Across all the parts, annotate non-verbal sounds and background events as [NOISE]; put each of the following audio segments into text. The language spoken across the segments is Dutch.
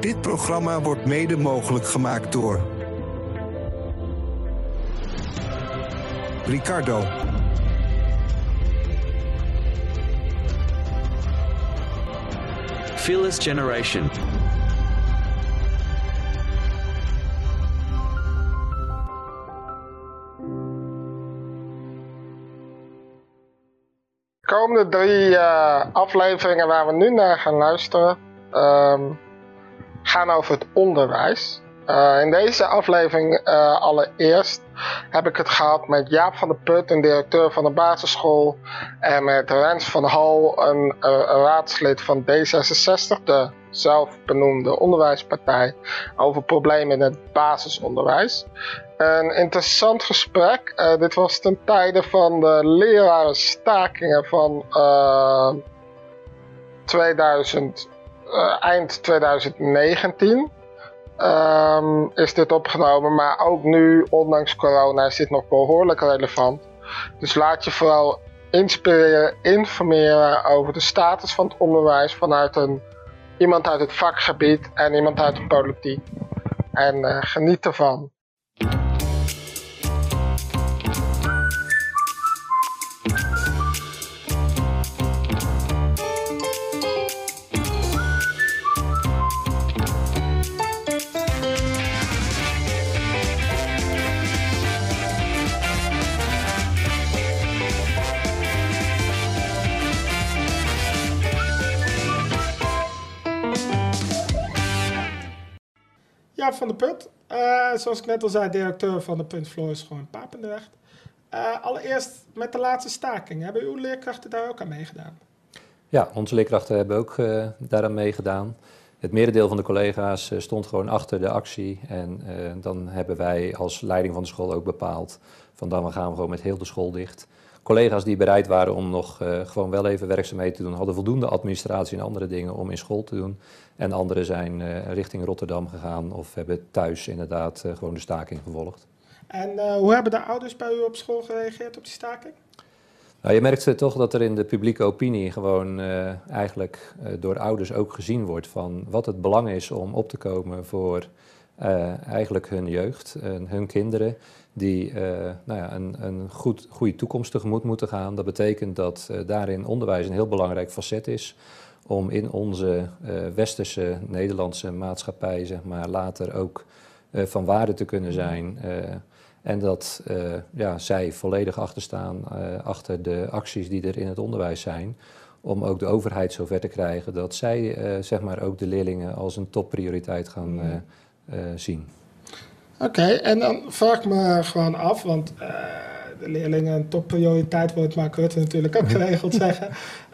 Dit programma wordt mede mogelijk gemaakt door Ricardo. Fearless Generation. De komende drie eh, afleveringen waar we nu naar gaan luisteren ehm, gaan over het onderwijs. Eh, in deze aflevering eh, allereerst heb ik het gehad met Jaap van der Put, een directeur van de basisschool, en met Rens van Hal, een, een raadslid van D66, de zelfbenoemde onderwijspartij, over problemen in het basisonderwijs. Een interessant gesprek. Dit was ten tijde van de lerarenstakingen van uh, 2000, uh, eind 2019. Um, is dit opgenomen, maar ook nu, ondanks corona, is dit nog behoorlijk relevant. Dus laat je vooral inspireren, informeren over de status van het onderwijs vanuit een, iemand uit het vakgebied en iemand uit de politiek. En uh, geniet ervan. Jaap van der Put, uh, zoals ik net al zei, directeur van de Punt Floris gewoon Papendrecht. Uh, allereerst met de laatste staking, hebben uw leerkrachten daar ook aan meegedaan? Ja, onze leerkrachten hebben ook uh, daaraan meegedaan. Het merendeel van de collega's stond gewoon achter de actie en dan hebben wij als leiding van de school ook bepaald van dan gaan we gewoon met heel de school dicht. Collega's die bereid waren om nog gewoon wel even werkzaamheden te doen, hadden voldoende administratie en andere dingen om in school te doen. En anderen zijn uh, richting Rotterdam gegaan of hebben thuis inderdaad uh, gewoon de staking gevolgd. En hoe hebben de ouders bij u op school gereageerd op die staking? Nou, je merkt toch dat er in de publieke opinie gewoon eigenlijk door ouders ook gezien wordt van wat het belang is om op te komen voor eigenlijk hun jeugd en hun kinderen die nou ja, een, een goed, goede toekomst tegemoet moeten gaan. Dat betekent dat daarin onderwijs een heel belangrijk facet is om in onze uh, westerse Nederlandse maatschappij, zeg maar, later ook van waarde te kunnen zijn. En dat ja, zij volledig achterstaan achter de acties die er in het onderwijs zijn. Om ook de overheid zover te krijgen dat zij zeg maar ook de leerlingen als een topprioriteit gaan zien. Oké, okay, en dan vraag ik me gewoon af, want de leerlingen een topprioriteit wordt, maar Rutte natuurlijk ook [LAUGHS] geregeld zeggen.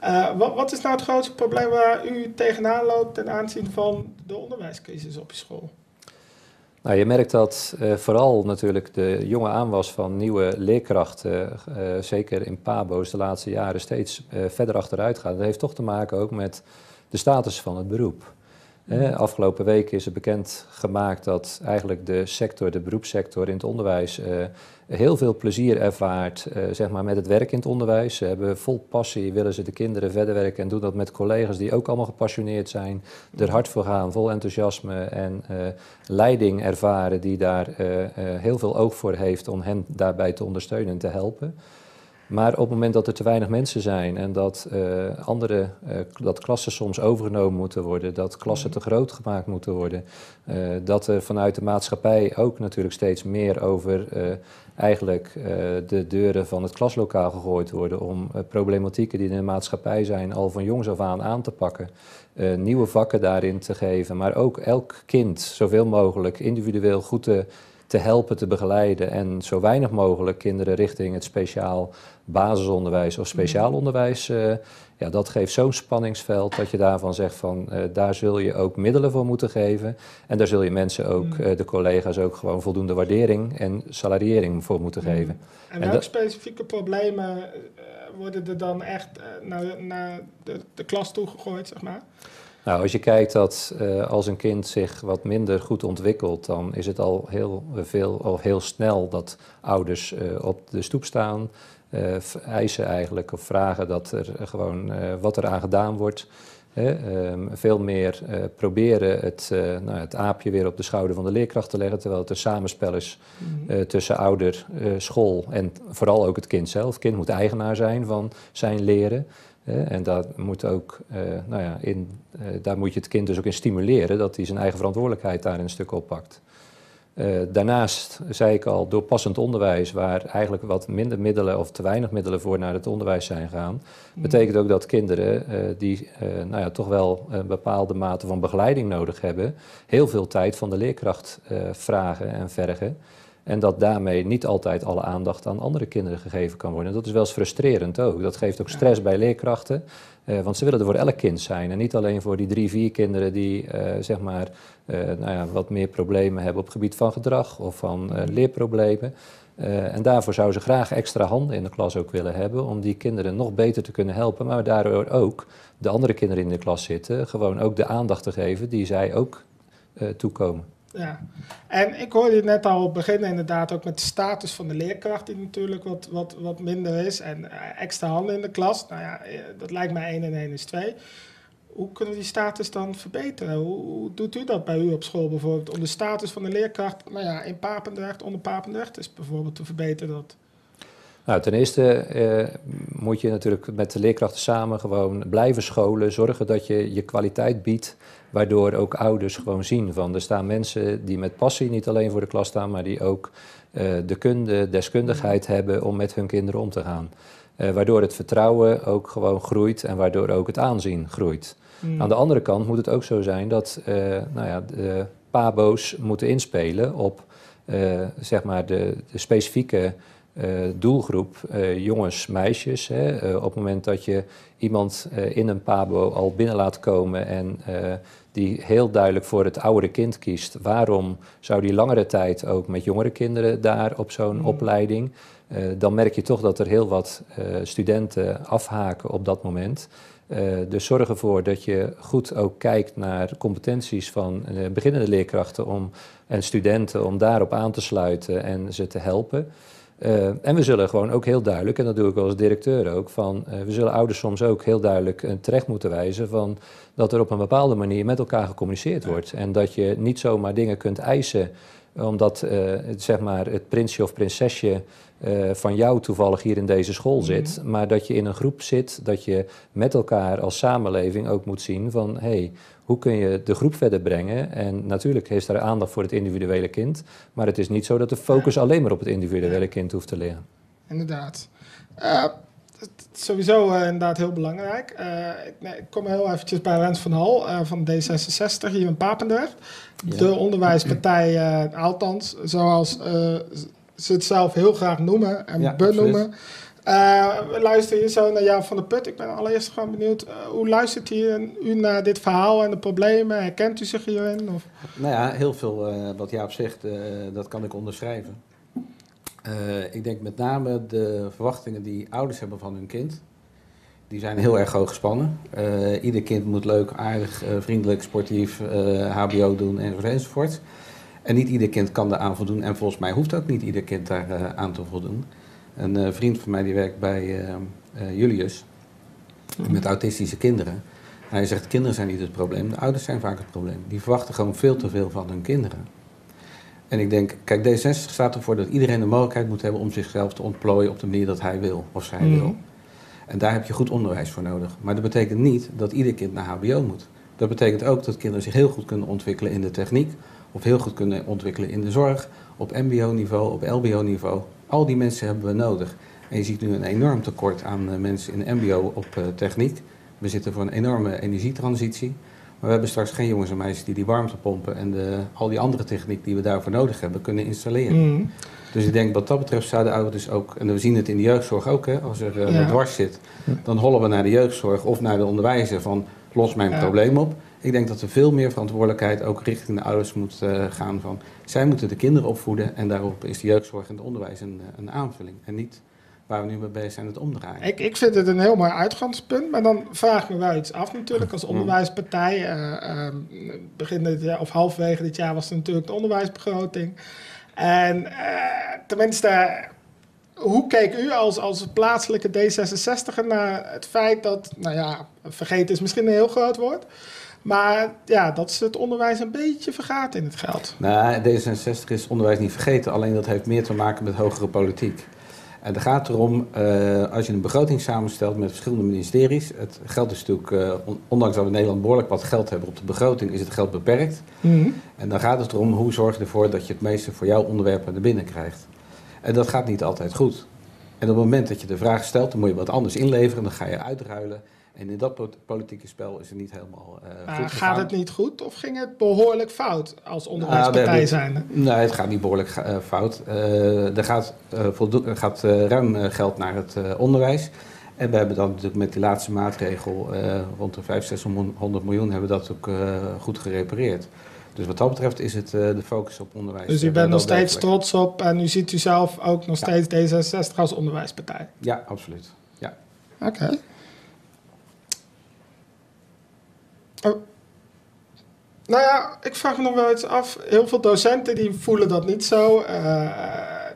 Uh, wat, wat, is nou het grootste probleem waar u tegenaan loopt ten aanzien van de onderwijscrisis op je school? Nou, je merkt dat uh, vooral natuurlijk de jonge aanwas van nieuwe leerkrachten, zeker in PABO's de laatste jaren, steeds verder achteruit gaat. Dat heeft toch te maken ook met de status van het beroep. Eh, afgelopen week is er bekend gemaakt dat eigenlijk de sector, de beroepssector in het onderwijs, eh, heel veel plezier ervaart eh, zeg maar met het werk in het onderwijs. Ze hebben vol passie, willen ze de kinderen verder werken en doen dat met collega's die ook allemaal gepassioneerd zijn, er hard voor gaan, vol enthousiasme en leiding ervaren die daar heel veel oog voor heeft om hen daarbij te ondersteunen en te helpen. Maar op het moment dat er te weinig mensen zijn en dat, uh, andere, uh, dat klassen soms overgenomen moeten worden, dat klassen te groot gemaakt moeten worden, uh, dat er vanuit de maatschappij ook natuurlijk steeds meer over eigenlijk de deuren van het klaslokaal gegooid worden om problematieken die in de maatschappij zijn al van jongs af aan aan te pakken, nieuwe vakken daarin te geven, maar ook elk kind zoveel mogelijk individueel goed te te helpen, te begeleiden en zo weinig mogelijk kinderen richting het speciaal basisonderwijs of speciaal mhm. onderwijs. Uh, ja, dat geeft zo'n spanningsveld dat je daarvan zegt van uh, daar zul je ook middelen voor moeten geven. En daar zul je mensen ook, uh, de collega's ook gewoon voldoende waardering en salariering voor moeten mhm. geven. En, en welke specifieke problemen worden er dan echt naar, naar de, de klas toegegooid, zeg maar? Nou, als je kijkt dat uh, als een kind zich wat minder goed ontwikkelt, dan is het al heel veel of heel snel dat ouders uh, op de stoep staan, uh, eisen eigenlijk of vragen dat er gewoon wat er aan gedaan wordt. Ehm, veel meer proberen het, nou, het aapje weer op de schouder van de leerkracht te leggen, terwijl het een samenspel is uh, tussen ouder, school en vooral ook het kind zelf. Het kind moet eigenaar zijn van zijn leren. En daar moet, ook, nou ja, in, daar moet je het kind dus ook in stimuleren dat hij zijn eigen verantwoordelijkheid daar een stuk oppakt. Uh, daarnaast zei ik al, door passend onderwijs, waar eigenlijk wat minder middelen of te weinig middelen voor naar het onderwijs zijn gegaan, mm. betekent ook dat kinderen die nou ja, toch wel een bepaalde mate van begeleiding nodig hebben, heel veel tijd van de leerkracht vragen en vergen. En dat daarmee niet altijd alle aandacht aan andere kinderen gegeven kan worden. Dat is wel eens frustrerend ook. Dat geeft ook stress bij leerkrachten. Uh, want ze willen er voor elk kind zijn. En niet alleen voor die drie, vier kinderen die uh, zeg maar, uh, nou ja, wat meer problemen hebben op het gebied van gedrag of van leerproblemen. en daarvoor zouden ze graag extra handen in de klas ook willen hebben. Om die kinderen nog beter te kunnen helpen. Maar daardoor ook de andere kinderen in de klas zitten. Gewoon ook de aandacht te geven die zij ook toekomen. Ja, en ik hoorde je net al beginnen inderdaad ook met de status van de leerkracht die natuurlijk wat, wat, wat minder is en eh, extra handen in de klas. Nou ja, eh, dat lijkt mij 1 en 1 is 2. Hoe kunnen we die status dan verbeteren? Hoe, hoe, doet u dat bij u op school bijvoorbeeld? Om de status van de leerkracht nou ja, in Papendrecht, onder Papendrecht is bijvoorbeeld te verbeteren? Dat... Nou, ten eerste eh, moet je natuurlijk met de leerkrachten samen gewoon blijven scholen, zorgen dat je je kwaliteit biedt, waardoor ook ouders gewoon zien van er staan mensen die met passie niet alleen voor de klas staan, maar die ook uh, de kunde, deskundigheid hebben om met hun kinderen om te gaan. Uh, waardoor het vertrouwen ook gewoon groeit en waardoor ook het aanzien groeit. Mm. Aan de andere kant moet het ook zo zijn dat uh, nou ja, de pabo's moeten inspelen op zeg maar de, de specifieke doelgroep uh, jongens, meisjes. Hè. Uh, op het moment dat je iemand in een pabo al binnen laat komen en die heel duidelijk voor het oudere kind kiest, waarom zou die langere tijd ook met jongere kinderen daar op zo'n mm. opleiding? dan merk je toch dat er heel wat studenten afhaken op dat moment. dus zorg ervoor dat je goed ook kijkt naar competenties van beginnende leerkrachten om, en studenten om daarop aan te sluiten en ze te helpen. Uh, en we zullen gewoon ook heel duidelijk, en dat doe ik als directeur ook, van uh, we zullen ouders soms ook heel duidelijk uh, terecht moeten wijzen van dat er op een bepaalde manier met elkaar gecommuniceerd wordt. En dat je niet zomaar dingen kunt eisen omdat het, zeg maar, het prinsje of prinsesje van jou toevallig hier in deze school mhm. zit, maar dat je in een groep zit, dat je met elkaar als samenleving ook moet zien van hé, hey, hoe kun je de groep verder brengen? En natuurlijk is er aandacht voor het individuele kind, maar het is niet zo dat de focus alleen maar op het individuele kind hoeft te liggen. Inderdaad. Uh, sowieso uh, inderdaad heel belangrijk. Uh, ik, nee, ik, kom heel eventjes bij Rens van Hal van D66 hier in Papendrecht. De onderwijspartij, althans, zoals ze het zelf heel graag noemen en ja, benoemen. Uh, we luisteren hier zo naar Jan van der Put. Ik ben allereerst gewoon benieuwd, uh, hoe luistert u naar dit verhaal en de problemen? Herkent u zich hierin? Of? Nou ja, heel veel uh, wat Jaap zegt, dat kan ik onderschrijven. ik denk met name de verwachtingen die ouders hebben van hun kind, die zijn heel erg hoog gespannen. ieder kind moet leuk, aardig, vriendelijk, sportief, hbo doen enzovoort. En niet ieder kind kan daar aan voldoen en volgens mij hoeft ook niet ieder kind daar aan te voldoen. Een uh, vriend van mij die werkt bij uh, uh, Julius met autistische kinderen. Hij zegt, kinderen zijn niet het probleem, de ouders zijn vaak het probleem. Die verwachten gewoon veel te veel van hun kinderen. En ik denk, kijk, D66 staat ervoor dat iedereen de mogelijkheid moet hebben om zichzelf te ontplooien op de manier dat hij wil of zij mm. wil. En daar heb je goed onderwijs voor nodig. Maar dat betekent niet dat ieder kind naar HBO moet. Dat betekent ook dat kinderen zich heel goed kunnen ontwikkelen in de techniek, of heel goed kunnen ontwikkelen in de zorg, op MBO-niveau, op LBO-niveau. Al die mensen hebben we nodig. En je ziet nu een enorm tekort aan uh, mensen in de MBO op uh, techniek. We zitten voor een enorme energietransitie. Maar we hebben straks geen jongens en meisjes die die warmtepompen en de, al die andere techniek die we daarvoor nodig hebben kunnen installeren. Mm. Dus ik denk wat dat betreft zouden ouders ook, en we zien het in de jeugdzorg ook, hè, als er uh, ja. dwars zit, dan hollen we naar de jeugdzorg of naar de onderwijzer van los mijn ja. probleem op. Ik denk dat er veel meer verantwoordelijkheid ook richting de ouders moet uh, gaan. Van, zij moeten de kinderen opvoeden en daarop is de jeugdzorg en het onderwijs een, eh, een aanvulling. En niet waar we nu mee bezig zijn, het omdraaien. Ik, ik vind het een heel mooi uitgangspunt, maar dan vraag ik me wel iets af natuurlijk. Als onderwijspartij, uh, uh, begin dit jaar, of halverwege dit jaar was er natuurlijk de onderwijsbegroting. En tenminste, hoe keek u als, als plaatselijke D66 naar het feit dat, nou ja, vergeten is misschien een heel groot woord, maar ja, dat ze het onderwijs een beetje vergaat in het geld. Nou, D66 is onderwijs niet vergeten, alleen dat heeft meer te maken met hogere politiek. En het gaat erom, uh, als je een begroting samenstelt met verschillende ministeries. Het geld is natuurlijk, uh, ondanks dat we in Nederland behoorlijk wat geld hebben op de begroting, is het geld beperkt. Mm -hmm. En dan gaat het erom, hoe zorg je ervoor dat je het meeste voor jouw onderwerpen naar binnen krijgt. En dat gaat niet altijd goed. En op het moment dat je de vraag stelt, dan moet je wat anders inleveren, dan ga je uitruilen. En in dat politieke spel is het niet helemaal uh, goed Gaat het niet goed of ging het behoorlijk fout als onderwijspartij uh, zijn? Nee, het gaat niet behoorlijk uh, fout. er gaat, gaat ruim geld naar het onderwijs. En we hebben dan natuurlijk met die laatste maatregel rond de 500, 600 miljoen hebben we dat ook goed gerepareerd. Dus wat dat betreft is het de focus op onderwijs. Dus u bent nog steeds trots op en u ziet u zelf ook nog steeds ja. D66 als onderwijspartij? Ja, absoluut. Ja. Oké. Okay. Oh. Nou ja, ik vraag me nog wel iets af. Heel veel docenten die voelen dat niet zo. Uh,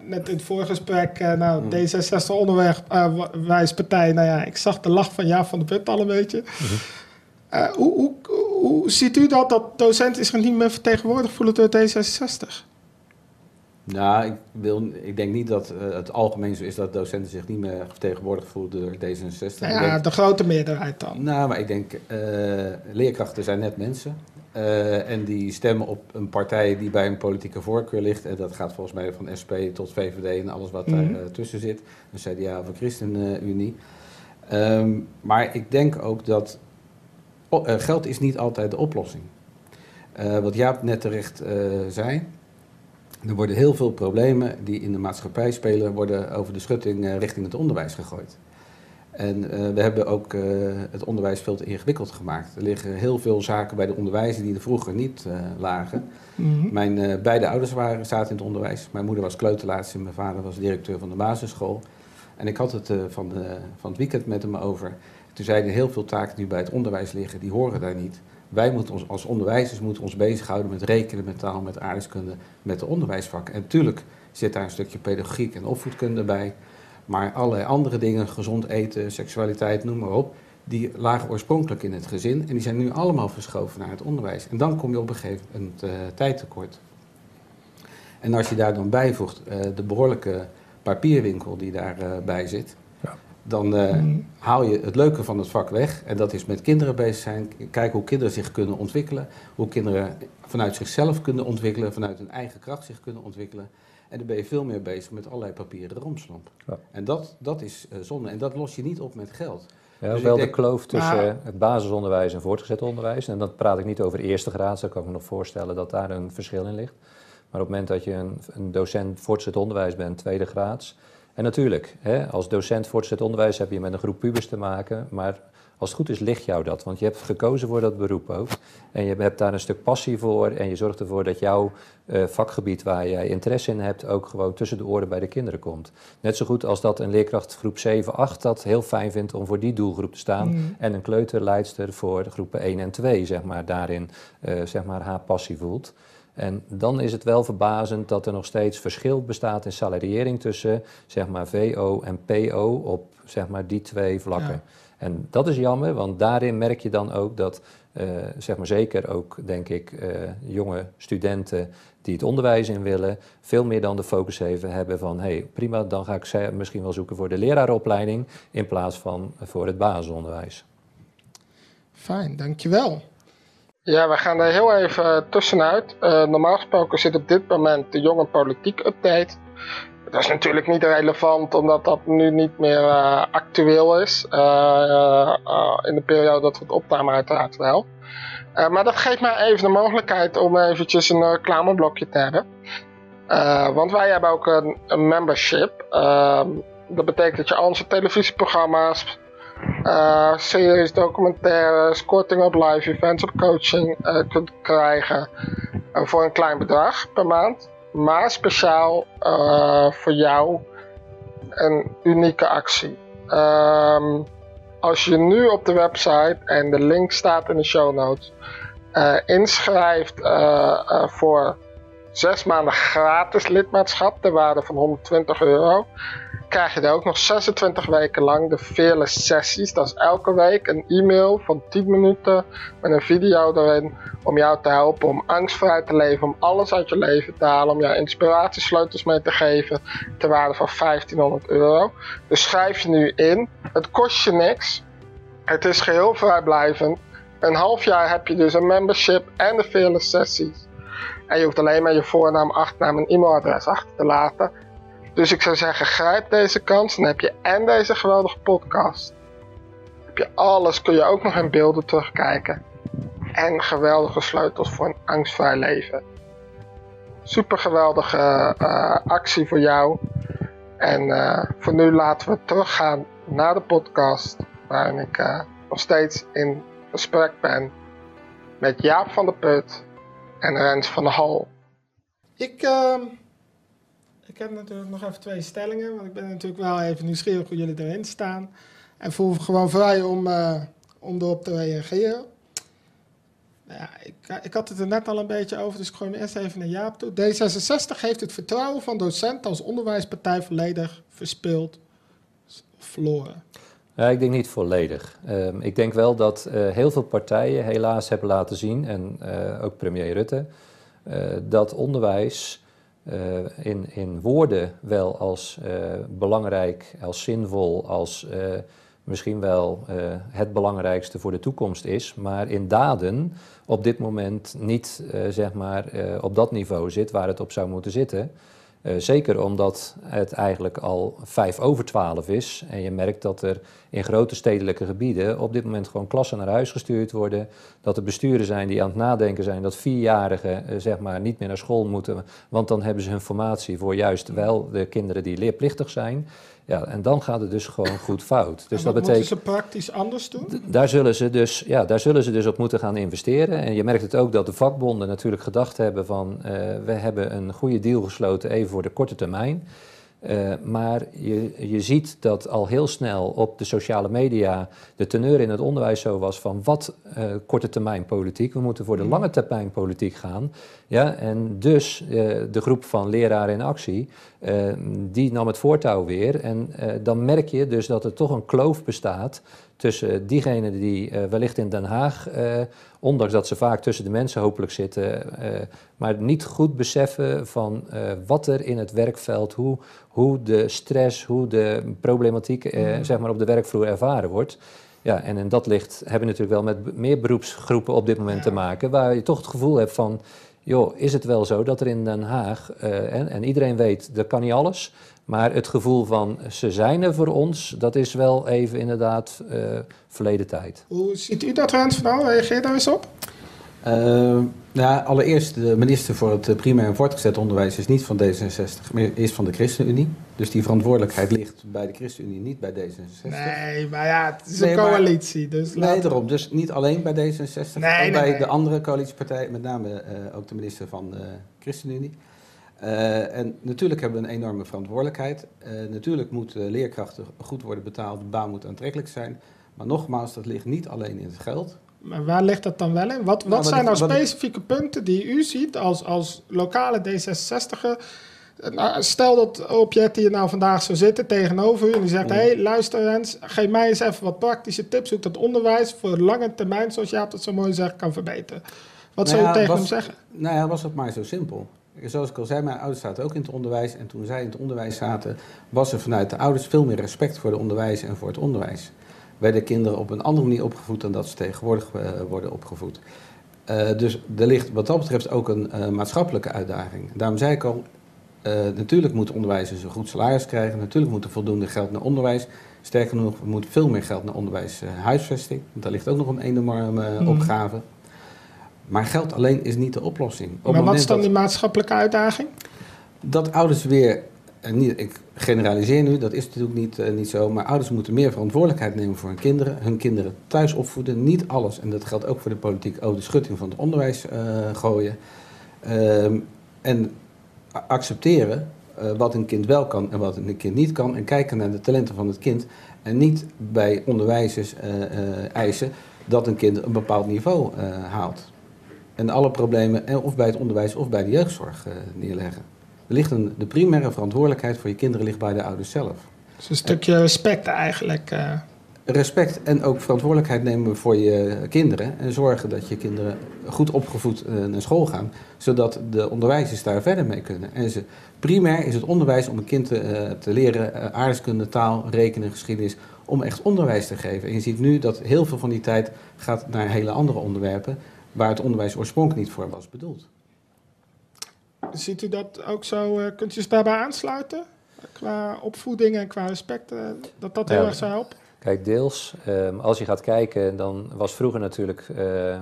net in het voorgesprek, uh, nou, mm. D66 onderwijspartij. Nou ja, ik zag de lach van Jaap van de Punt al een beetje. Mm -hmm. uh, hoe, hoe, hoe, ziet u dat, dat docenten zich niet meer vertegenwoordigd voelen door D66? Nou, ik, wil, ik denk niet dat uh, het algemeen zo is dat docenten zich niet meer vertegenwoordigd voelen door D66. Nou ja, denk, de grote meerderheid dan. Nou, maar ik denk, uh, leerkrachten zijn net mensen. Uh, en die stemmen op een partij die bij een politieke voorkeur ligt. En dat gaat volgens mij van SP tot VVD en alles wat mm -hmm. daar tussen zit. Een CDA of een ChristenUnie. Um, maar ik denk ook dat geld is niet altijd de oplossing. wat Jaap net terecht zei... Er worden heel veel problemen die in de maatschappij spelen, worden over de schutting uh, richting het onderwijs gegooid. En uh, we hebben ook uh, het onderwijs veel te ingewikkeld gemaakt. Er liggen heel veel zaken bij de onderwijzer die er vroeger niet lagen. Mm -hmm. Mijn beide ouders waren, zaten in het onderwijs. Mijn moeder was kleuterlaatst en mijn vader was directeur van de basisschool. En ik had het van, de, van het weekend met hem over. Toen zeiden heel veel taken die bij het onderwijs liggen, die horen daar niet. Wij moeten ons als onderwijzers moeten ons bezighouden met rekenen, met taal, met aardrijkskunde, met de onderwijsvakken. En natuurlijk zit daar een stukje pedagogiek en opvoedkunde bij. Maar allerlei andere dingen, gezond eten, seksualiteit, noem maar op, die lagen oorspronkelijk in het gezin en die zijn nu allemaal verschoven naar het onderwijs. En dan kom je op een gegeven moment uh, tijdtekort. En als je daar dan bijvoegt uh, de behoorlijke papierwinkel die daarbij uh, zit, dan uh, mm. haal je het leuke van het vak weg. En dat is met kinderen bezig zijn. Kijken hoe kinderen zich kunnen ontwikkelen. Hoe kinderen vanuit zichzelf kunnen ontwikkelen. Vanuit hun eigen kracht zich kunnen ontwikkelen. En dan ben je veel meer bezig met allerlei papieren romslomp. Ja. En dat, dat is uh, zonde. En dat los je niet op met geld. Ja, dus wel denk, de kloof tussen maar, het basisonderwijs en voortgezet onderwijs. En dan praat ik niet over eerste graad. Zo kan ik me nog voorstellen dat daar een verschil in ligt. Maar op het moment dat je een, een docent voortgezet onderwijs bent, tweede graads en natuurlijk, hè, als docent voortgezet onderwijs heb je met een groep pubers te maken, maar als het goed is ligt jou dat, want je hebt gekozen voor dat beroep ook. En je hebt daar een stuk passie voor en je zorgt ervoor dat jouw uh, vakgebied waar jij interesse in hebt ook gewoon tussen de oren bij de kinderen komt. Net zo goed als dat een leerkracht groep 7, 8 dat heel fijn vindt om voor die doelgroep te staan mm. en een kleuterleidster voor de groepen 1 en 2 zeg maar daarin uh, zeg maar haar passie voelt. En dan is het wel verbazend dat er nog steeds verschil bestaat in salariering tussen zeg maar, VO en PO op zeg maar, die twee vlakken. Ja. En dat is jammer, want daarin merk je dan ook dat, uh, zeg maar zeker ook, denk ik, uh, jonge studenten die het onderwijs in willen, veel meer dan de focus even hebben van, hé, hey, prima, dan ga ik misschien wel zoeken voor de leraaropleiding in plaats van voor het basisonderwijs. Fijn, dankjewel. Ja, we gaan er heel even tussenuit. Uh, normaal gesproken zit op dit moment de jonge politiek update. Dat is natuurlijk niet relevant, omdat dat nu niet meer uh, actueel is. In de periode dat we het opnemen uiteraard wel. maar dat geeft mij even de mogelijkheid om eventjes een reclameblokje te hebben. want wij hebben ook een, een membership. Ehm, dat betekent dat je al onze televisieprogramma's, uh, series, documentaires, korting op live events, op coaching uh, kunt krijgen uh, voor een klein bedrag per maand. Maar speciaal voor jou een unieke actie. Um, als je nu op de website, en de link staat in de show notes, inschrijft voor zes maanden gratis lidmaatschap ter waarde van 120 euro krijg je er ook nog 26 weken lang de Fearless Sessies. Dat is elke week een e-mail van 10 minuten met een video erin om jou te helpen om angstvrij te leven, om alles uit je leven te halen, om jou inspiratiesleutels mee te geven ter waarde van 1500 euro. Dus schrijf je nu in. Het kost je niks. Het is geheel vrijblijvend. Een half jaar heb je dus een membership en de Fearless Sessies. En je hoeft alleen maar je voornaam, achternaam en e-mailadres achter te laten. Dus ik zou zeggen, grijp deze kans. Dan heb je en deze geweldige podcast. Heb je alles, kun je ook nog in beelden terugkijken. En geweldige sleutels voor een angstvrij leven. Super geweldige uh, actie voor jou. En uh, voor nu laten we teruggaan naar de podcast. Waarin ik uh, nog steeds in gesprek ben met Jaap van der Put en Rens van der Hal. Ik, uh, ik heb natuurlijk nog even twee stellingen, want ik ben natuurlijk wel even nieuwsgierig hoe jullie erin staan. En voel me gewoon vrij om, uh, om erop te reageren. Nou ja, ik, ik, had het er net al een beetje over, dus ik gooi hem eerst even naar Jaap toe. D66 heeft het vertrouwen van docenten als onderwijspartij volledig verspeeld verloren. Ja, ik denk niet volledig. Uh, ik denk wel dat uh, heel veel partijen helaas hebben laten zien, en uh, ook premier Rutte, dat onderwijs in, in woorden wel als belangrijk, als zinvol, als misschien wel het belangrijkste voor de toekomst is, maar in daden op dit moment niet zeg maar, op dat niveau zit waar het op zou moeten zitten. Uh, zeker omdat het eigenlijk al vijf over twaalf is. En je merkt dat er in grote stedelijke gebieden op dit moment gewoon klassen naar huis gestuurd worden. Dat er besturen zijn die aan het nadenken zijn dat vierjarigen uh, zeg maar niet meer naar school moeten. Want dan hebben ze hun formatie voor juist wel de kinderen die leerplichtig zijn. Ja, en dan gaat het dus gewoon goed fout. Dus dat betekent, moeten ze praktisch anders doen? Daar zullen, ze dus, ja, daar zullen ze dus op moeten gaan investeren. En je merkt het ook dat de vakbonden natuurlijk gedacht hebben van... Uh, we hebben een goede deal gesloten even voor de korte termijn. Uh, maar je, je ziet dat al heel snel op de sociale media de teneur in het onderwijs zo was van wat uh, korte termijn politiek. We moeten voor de lange termijn politiek gaan. Ja, en dus uh, de groep van leraren in actie, die nam het voortouw weer. En dan merk je dus dat er toch een kloof bestaat tussen diegenen die uh, wellicht in Den Haag, uh, ondanks dat ze vaak tussen de mensen hopelijk zitten, uh, maar niet goed beseffen van wat er in het werkveld, hoe, hoe de stress, hoe de problematiek mm. zeg maar op de werkvloer ervaren wordt. Ja, en in dat licht hebben we natuurlijk wel met meer beroepsgroepen op dit moment te maken, waar je toch het gevoel hebt van, joh, is het wel zo dat er in Den Haag, en, en iedereen weet, dat kan niet alles, maar het gevoel van ze zijn er voor ons, dat is wel even inderdaad uh, verleden tijd. Hoe ziet u dat, Rens van Reageer daar eens op. Uh, nou, allereerst, de minister voor het primair en voortgezet onderwijs is niet van D66, maar is van de ChristenUnie. Dus die verantwoordelijkheid ligt bij de ChristenUnie, niet bij D66. Nee, maar ja, het is nee, een coalitie. Dus nee, laten... daarom. Dus niet alleen bij D66, nee, maar nee, bij de andere coalitiepartijen, met name uh, ook de minister van de ChristenUnie. Uh, en natuurlijk hebben we een enorme verantwoordelijkheid. Natuurlijk moeten leerkrachten goed worden betaald, de baan moet aantrekkelijk zijn. Maar nogmaals, dat ligt niet alleen in het geld. Maar waar ligt dat dan wel in? Wat, wat nou, zijn nou specifieke wat... punten die u ziet als, als lokale D66er? Nou, stel dat object hier nou vandaag zou zitten tegenover u en die zegt: Hé, hey, luister Rens, geef mij eens even wat praktische tips hoe ik dat onderwijs voor lange termijn, zoals Jaap dat zo mooi zegt, kan verbeteren. Wat nou zou ja, u tegen was, hem zeggen? Nou ja, was het maar zo simpel zoals ik al zei, mijn ouders zaten ook in het onderwijs. En toen zij in het onderwijs zaten, was er vanuit de ouders veel meer respect voor de onderwijs en voor het onderwijs. Werden kinderen op een andere manier opgevoed dan dat ze tegenwoordig uh, worden opgevoed. Uh, dus er ligt wat dat betreft ook een uh, maatschappelijke uitdaging. Daarom zei ik al, natuurlijk moet onderwijzers een goed salaris krijgen. Natuurlijk moet er voldoende geld naar onderwijs. Sterker nog, er moet veel meer geld naar onderwijs huisvesting. Want daar ligt ook nog een enorme mm. opgave. Maar geld alleen is niet de oplossing. Op maar wat is dan die maatschappelijke uitdaging? Dat ouders weer, en niet, ik generaliseer nu, dat is natuurlijk niet, uh, niet zo, maar ouders moeten meer verantwoordelijkheid nemen voor hun kinderen. Hun kinderen thuis opvoeden, niet alles, en dat geldt ook voor de politiek, ook de schutting van het onderwijs uh, gooien. Uh, en accepteren uh, wat een kind wel kan en wat een kind niet kan. En kijken naar de talenten van het kind. En niet bij onderwijzers eisen dat een kind een bepaald niveau haalt en alle problemen of bij het onderwijs of bij de jeugdzorg neerleggen. Er ligt een, de primaire verantwoordelijkheid voor je kinderen ligt bij de ouders zelf. Dus een stukje respect eigenlijk. Uh. Respect en ook verantwoordelijkheid nemen voor je kinderen. En zorgen dat je kinderen goed opgevoed naar school gaan. Zodat de onderwijzers daar verder mee kunnen. En ze, primair is het onderwijs om een kind te, te leren aardrijkskunde, taal, rekenen, geschiedenis. Om echt onderwijs te geven. En je ziet nu dat heel veel van die tijd gaat naar hele andere onderwerpen. Waar het onderwijs oorspronkelijk niet voor was bedoeld. Ziet u dat ook zo? Uh, kunt u zich daarbij aansluiten? Qua opvoeding en qua respect, uh, dat dat heel erg zou helpen? Kijk, deels. Um, als je gaat kijken, dan was vroeger natuurlijk uh,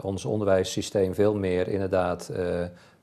ons onderwijssysteem veel meer inderdaad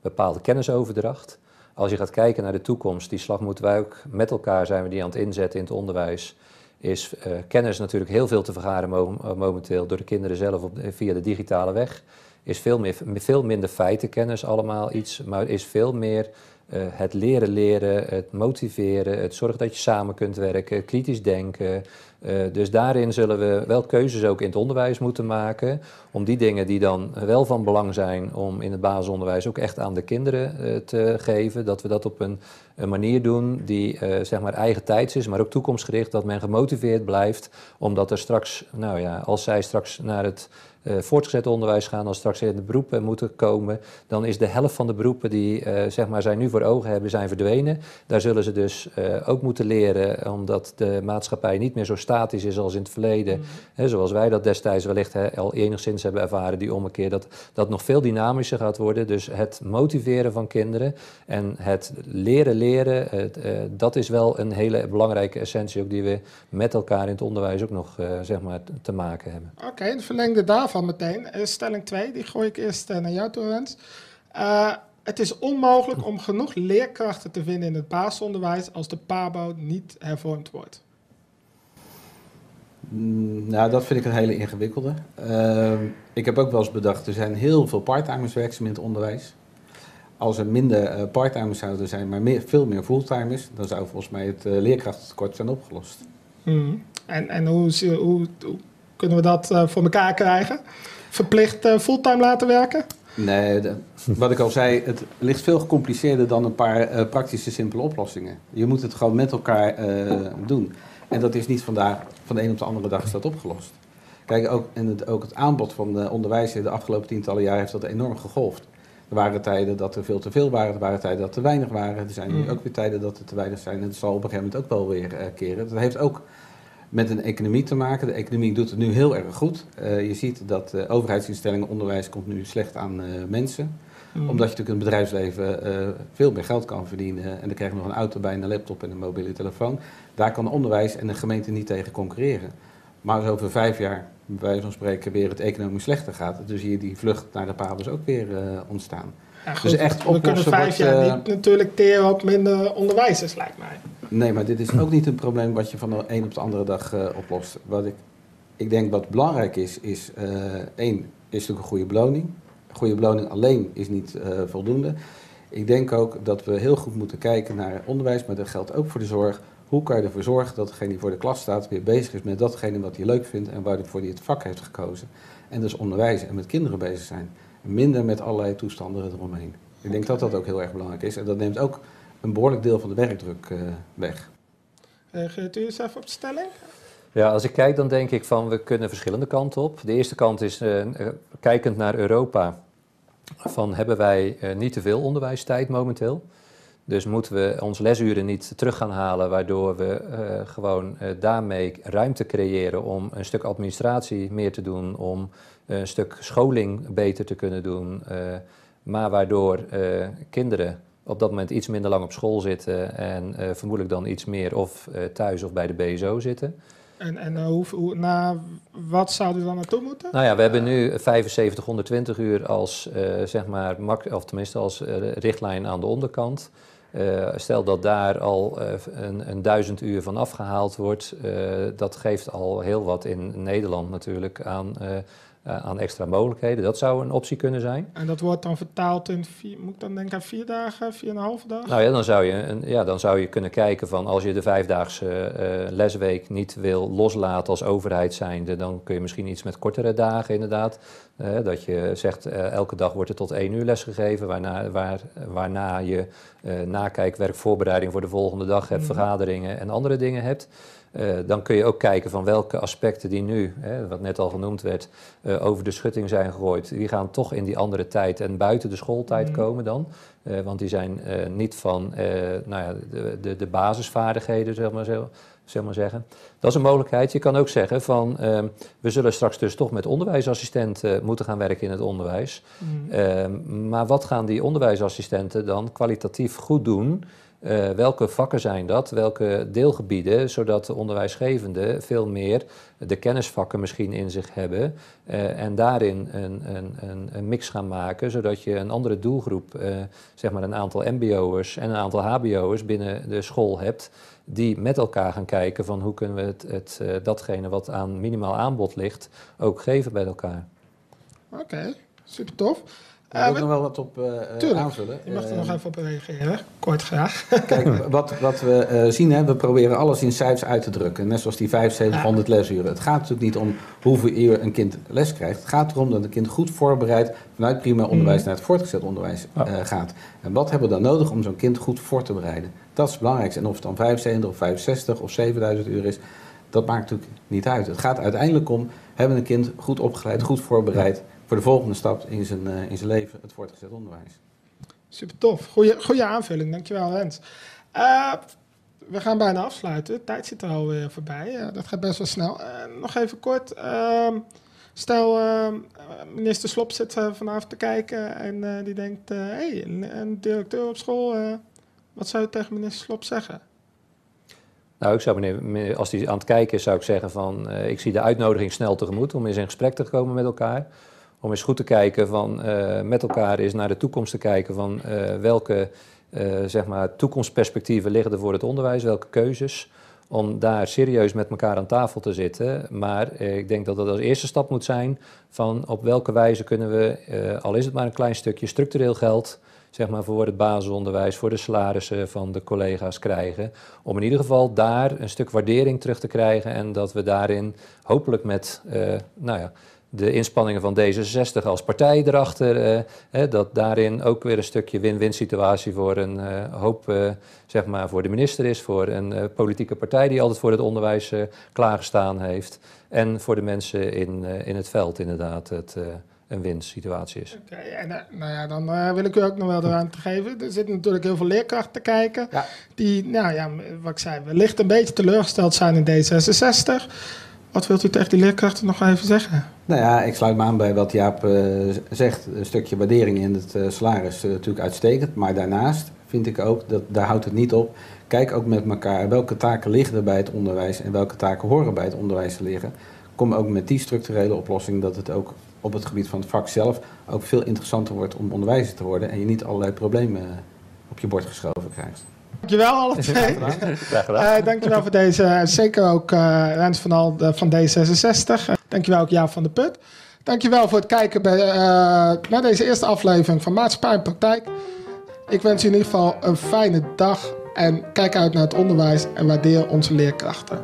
bepaalde kennisoverdracht. Als je gaat kijken naar de toekomst, die slag moeten wij ook met elkaar zijn we die aan het inzetten in het onderwijs. Is kennis natuurlijk heel veel te vergaren momenteel door de kinderen zelf op, via de digitale weg is veel, meer, veel minder feitenkennis allemaal iets, maar is veel meer uh, het leren leren, het motiveren, het zorgen dat je samen kunt werken, kritisch denken. Uh, dus daarin zullen we wel keuzes ook in het onderwijs moeten maken. Om die dingen die dan wel van belang zijn om in het basisonderwijs ook echt aan de kinderen uh, te geven. Dat we dat op een, een manier doen die zeg maar eigen tijds is, maar ook toekomstgericht. Dat men gemotiveerd blijft. Omdat er straks, nou ja, als zij straks naar het voortgezet onderwijs gaan, als straks in de beroepen moeten komen, dan is de helft van de beroepen die uh, zeg maar zij nu voor ogen hebben, zijn verdwenen. Daar zullen ze dus uh, ook moeten leren, omdat de maatschappij niet meer zo statisch is als in het verleden. Mm. Hè, zoals wij dat destijds wellicht hè, al enigszins hebben ervaren, die ommekeer, dat dat nog veel dynamischer gaat worden. Dus het motiveren van kinderen en het leren leren, het, dat is wel een hele belangrijke essentie ook die we met elkaar in het onderwijs ook nog zeg maar te maken hebben. Oké, okay, het verlengde daarvan meteen. Uh, stelling 2, die gooi ik eerst uh, naar jou toe, Rens. Uh, het is onmogelijk om genoeg leerkrachten te vinden in het basisonderwijs als de PABO niet hervormd wordt. Mm, nou, dat vind ik een hele ingewikkelde. Ehm, ik heb ook wel eens bedacht, er zijn heel veel parttimers werkzaam in het onderwijs. Als er minder parttimers zouden zijn, maar meer, veel meer fulltimers, dan zou volgens mij het leerkrachtentekort zijn opgelost. Hmm. En, en hoe, hoe, hoe kunnen we dat uh, voor elkaar krijgen? Verplicht uh, fulltime laten werken? Nee, de, wat ik al zei, het ligt veel gecompliceerder dan een paar uh, praktische, simpele oplossingen. Je moet het gewoon met elkaar doen. En dat is niet vandaag, van de een op de andere dag is dat opgelost. Kijk, ook, en het, ook het aanbod van de onderwijs in de afgelopen tientallen jaar heeft dat enorm gegolfd. Er waren tijden dat er veel te veel waren, er waren tijden dat er te weinig waren. Er zijn nu mm. ook weer tijden dat er te weinig zijn. En dat zal op een gegeven moment ook wel weer keren. Dat heeft ook met een economie te maken. De economie doet het nu heel erg goed. Uh, je ziet dat uh, overheidsinstellingen, onderwijs komt nu slecht aan uh, mensen. Mm. Omdat je natuurlijk in het bedrijfsleven veel meer geld kan verdienen. En dan krijg je nog een auto bij, een laptop en een mobiele telefoon. Daar kan onderwijs en de gemeente niet tegen concurreren. Maar als over vijf jaar, bij wijze van spreken, weer het economisch slechter gaat, dan zie je die vlucht naar de pabels ook weer ontstaan. Ja, dus echt we kunnen vijf jaar niet natuurlijk teren op minder onderwijzers, lijkt mij. Nee, maar dit is ook niet een probleem wat je van de een op de andere dag uh, oplost. Wat ik, ik denk wat belangrijk is, is uh, één, is natuurlijk een goede beloning. Een goede beloning alleen is niet uh, voldoende. Ik denk ook dat we heel goed moeten kijken naar onderwijs, maar dat geldt ook voor de zorg. Hoe kan je ervoor zorgen dat degene die voor de klas staat weer bezig is met datgene wat hij leuk vindt en waarvoor hij het vak heeft gekozen. En dus onderwijzen en met kinderen bezig zijn. Minder met allerlei toestanden eromheen. Ik denk dat dat ook heel erg belangrijk is. En dat neemt ook een behoorlijk deel van de werkdruk uh, weg. Reageert u eens even op de stelling? Ja, als ik kijk dan denk ik van we kunnen verschillende kanten op. De eerste kant is uh, kijkend naar Europa. Van hebben wij uh, niet te veel onderwijstijd momenteel? Dus moeten we onze lesuren niet terug gaan halen, waardoor we uh, gewoon uh, daarmee ruimte creëren om een stuk administratie meer te doen, om een stuk scholing beter te kunnen doen, uh, maar waardoor kinderen op dat moment iets minder lang op school zitten en uh, vermoedelijk dan iets meer of uh, thuis of bij de BSO zitten. En, en uh, hoe, hoe, na, wat zou u dan naartoe moeten? Nou ja, we hebben nu 75, 120 uur als, zeg maar, of tenminste als richtlijn aan de onderkant. stel dat daar al een, een duizend uur van afgehaald wordt, dat geeft al heel wat in Nederland natuurlijk aan eh, aan extra mogelijkheden. Dat zou een optie kunnen zijn. En dat wordt dan vertaald in, vier, moet ik dan denken aan vier dagen, vier en een halve dag? Nou ja, dan zou je, een, ja, dan zou je kunnen kijken van als je de vijfdaagse eh, lesweek niet wil loslaten als overheid zijnde, dan kun je misschien iets met kortere dagen inderdaad. Dat je zegt eh, elke dag wordt er tot één uur lesgegeven, waarna, waar, waarna je eh, nakijkwerk, voorbereiding voor de volgende dag hebt, Mhm. vergaderingen en andere dingen hebt. Eh, dan kun je ook kijken van welke aspecten die nu, hè, wat net al genoemd werd, over de schutting zijn gegooid, die gaan toch in die andere tijd en buiten de schooltijd Mhm. komen dan. Want die zijn niet van nou ja, de, de, de basisvaardigheden, zeg maar, zo, zeg maar zeggen. Dat is een mogelijkheid. Je kan ook zeggen van ehm, we zullen straks dus toch met onderwijsassistenten moeten gaan werken in het onderwijs. Mhm. Ehm, maar wat gaan die onderwijsassistenten dan kwalitatief goed doen? Eh, welke vakken zijn dat? Welke deelgebieden? Zodat de onderwijsgevenden veel meer de kennisvakken misschien in zich hebben. eh, en daarin een, een, een, een mix gaan maken. Zodat je een andere doelgroep, eh, zeg maar een aantal MBO'ers en een aantal HBO'ers binnen de school hebt. Die met elkaar gaan kijken van hoe kunnen we het, het, eh, datgene wat aan minimaal aanbod ligt ook geven bij elkaar. Oké, super tof. Ik wil Eh, nog wel wat op tuurlijk. aanvullen. je mag er nog even op reageren, kort graag. [LAUGHS] Kijk, wat, wat we eh, zien, hè, we proberen alles in cijfers uit te drukken. Net zoals die 7500 lesuren. Het gaat natuurlijk niet om hoeveel uur een kind les krijgt. Het gaat erom dat een kind goed voorbereid vanuit primair onderwijs Mhm. naar het voortgezet onderwijs Ja. eh, gaat. En wat hebben we dan nodig om zo'n kind goed voor te bereiden? Dat is het belangrijkste. En of het dan 75 of 65 of 7000 uur is, dat maakt natuurlijk niet uit. Het gaat uiteindelijk om, hebben een kind goed opgeleid, goed voorbereid voor de volgende stap in zijn, eh, in zijn leven, het voortgezet onderwijs. Super tof. Goeie, aanvulling, dankjewel Rens. Eh, we gaan bijna afsluiten. De tijd zit er alweer voorbij. Dat gaat best wel snel. Eh, nog even kort. ehm, stel, ehm, minister Slop zit vanavond te kijken en die denkt... hé, hey, een, een directeur op school, wat zou je tegen minister Slop zeggen? Nou, ik zou meneer, als hij aan het kijken is, zou ik zeggen van, eh, ik zie de uitnodiging snel tegemoet om eens in gesprek te komen met elkaar. Om eens goed te kijken van, eh, met elkaar eens naar de toekomst te kijken van eh, welke zeg maar, toekomstperspectieven liggen er voor het onderwijs, welke keuzes. Om daar serieus met elkaar aan tafel te zitten. Maar ik denk dat dat als eerste stap moet zijn van op welke wijze kunnen we, al is het maar een klein stukje structureel geld, zeg maar voor het basisonderwijs, voor de salarissen van de collega's krijgen. Om in ieder geval daar een stuk waardering terug te krijgen en dat we daarin hopelijk met, eh, nou ja, de inspanningen van D66 als partij erachter, eh, dat daarin ook weer een stukje win-win situatie voor een eh, hoop, zeg maar, voor de minister is, voor een politieke partij die altijd voor het onderwijs klaargestaan heeft en voor de mensen in, in het veld inderdaad het, een win-situatie is. Oké, en eh, nou ja, dan eh, wil ik u ook nog wel de ruimte [LAUGHS] geven. Er zitten natuurlijk heel veel leerkrachten te kijken. Ja. Die, nou ja, wat ik zei, wellicht een beetje teleurgesteld zijn in D66. Wat wilt u tegen die leerkrachten nog even zeggen? Nou ja, ik sluit me aan bij wat Jaap eh, zegt. Een stukje waardering in het eh, salaris is natuurlijk uitstekend. Maar daarnaast vind ik ook, dat, daar houdt het niet op. Kijk ook met elkaar welke taken liggen er bij het onderwijs en welke taken horen bij het onderwijs te liggen. Kom ook met die structurele oplossing dat het ook op het gebied van het vak zelf ook veel interessanter wordt om onderwijzer te worden. En je niet allerlei problemen eh, op je bord geschoven krijgt. Dankjewel alle twee. Graag [LAUGHS] gedaan. Eh dankjewel voor deze, eh, zeker ook eh Rens van, Al, van D66. Eh, dankjewel ook Jaap van de Put. Dankjewel voor het kijken bij, eh, naar deze eerste aflevering van Maatschappij en Praktijk. Ik wens u in ieder geval een fijne dag en kijk uit naar het onderwijs en waardeer onze leerkrachten.